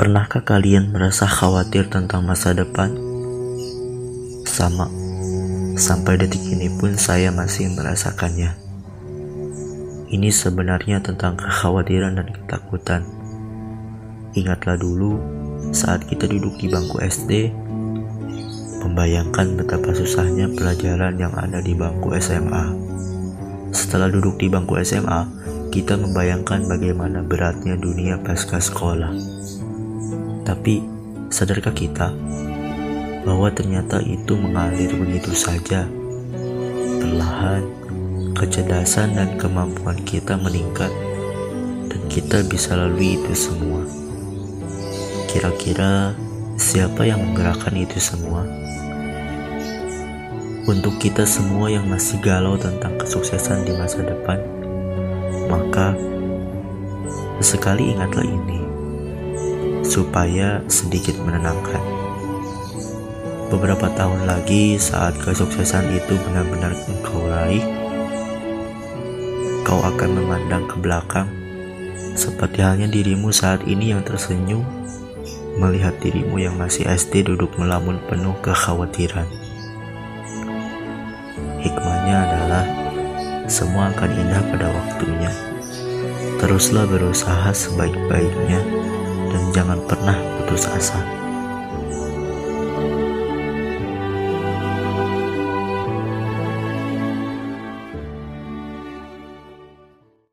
Pernahkah kalian merasa khawatir tentang masa depan? Sama, sampai detik ini pun saya masih merasakannya. Ini sebenarnya tentang kekhawatiran dan ketakutan. Ingatlah dulu saat kita duduk di bangku SD, membayangkan betapa susahnya pelajaran yang ada di bangku SMA. Setelah duduk di bangku SMA, kita membayangkan bagaimana beratnya dunia pasca sekolah. Tapi, sadarkah kita bahwa ternyata itu mengalir begitu saja? Perlahan, kecerdasan dan kemampuan kita meningkat, dan kita bisa lalui itu semua. Kira-kira siapa yang menggerakkan itu semua? Untuk kita semua yang masih galau tentang kesuksesan di masa depan, maka sekali ingatlah ini supaya sedikit menenangkan. Beberapa tahun lagi saat kesuksesan itu benar-benar engkau raih, kau akan memandang ke belakang seperti halnya dirimu saat ini yang tersenyum melihat dirimu yang masih SD duduk melamun penuh kekhawatiran. Hikmahnya adalah semua akan indah pada waktunya. Teruslah berusaha sebaik-baiknya dan jangan pernah putus asa.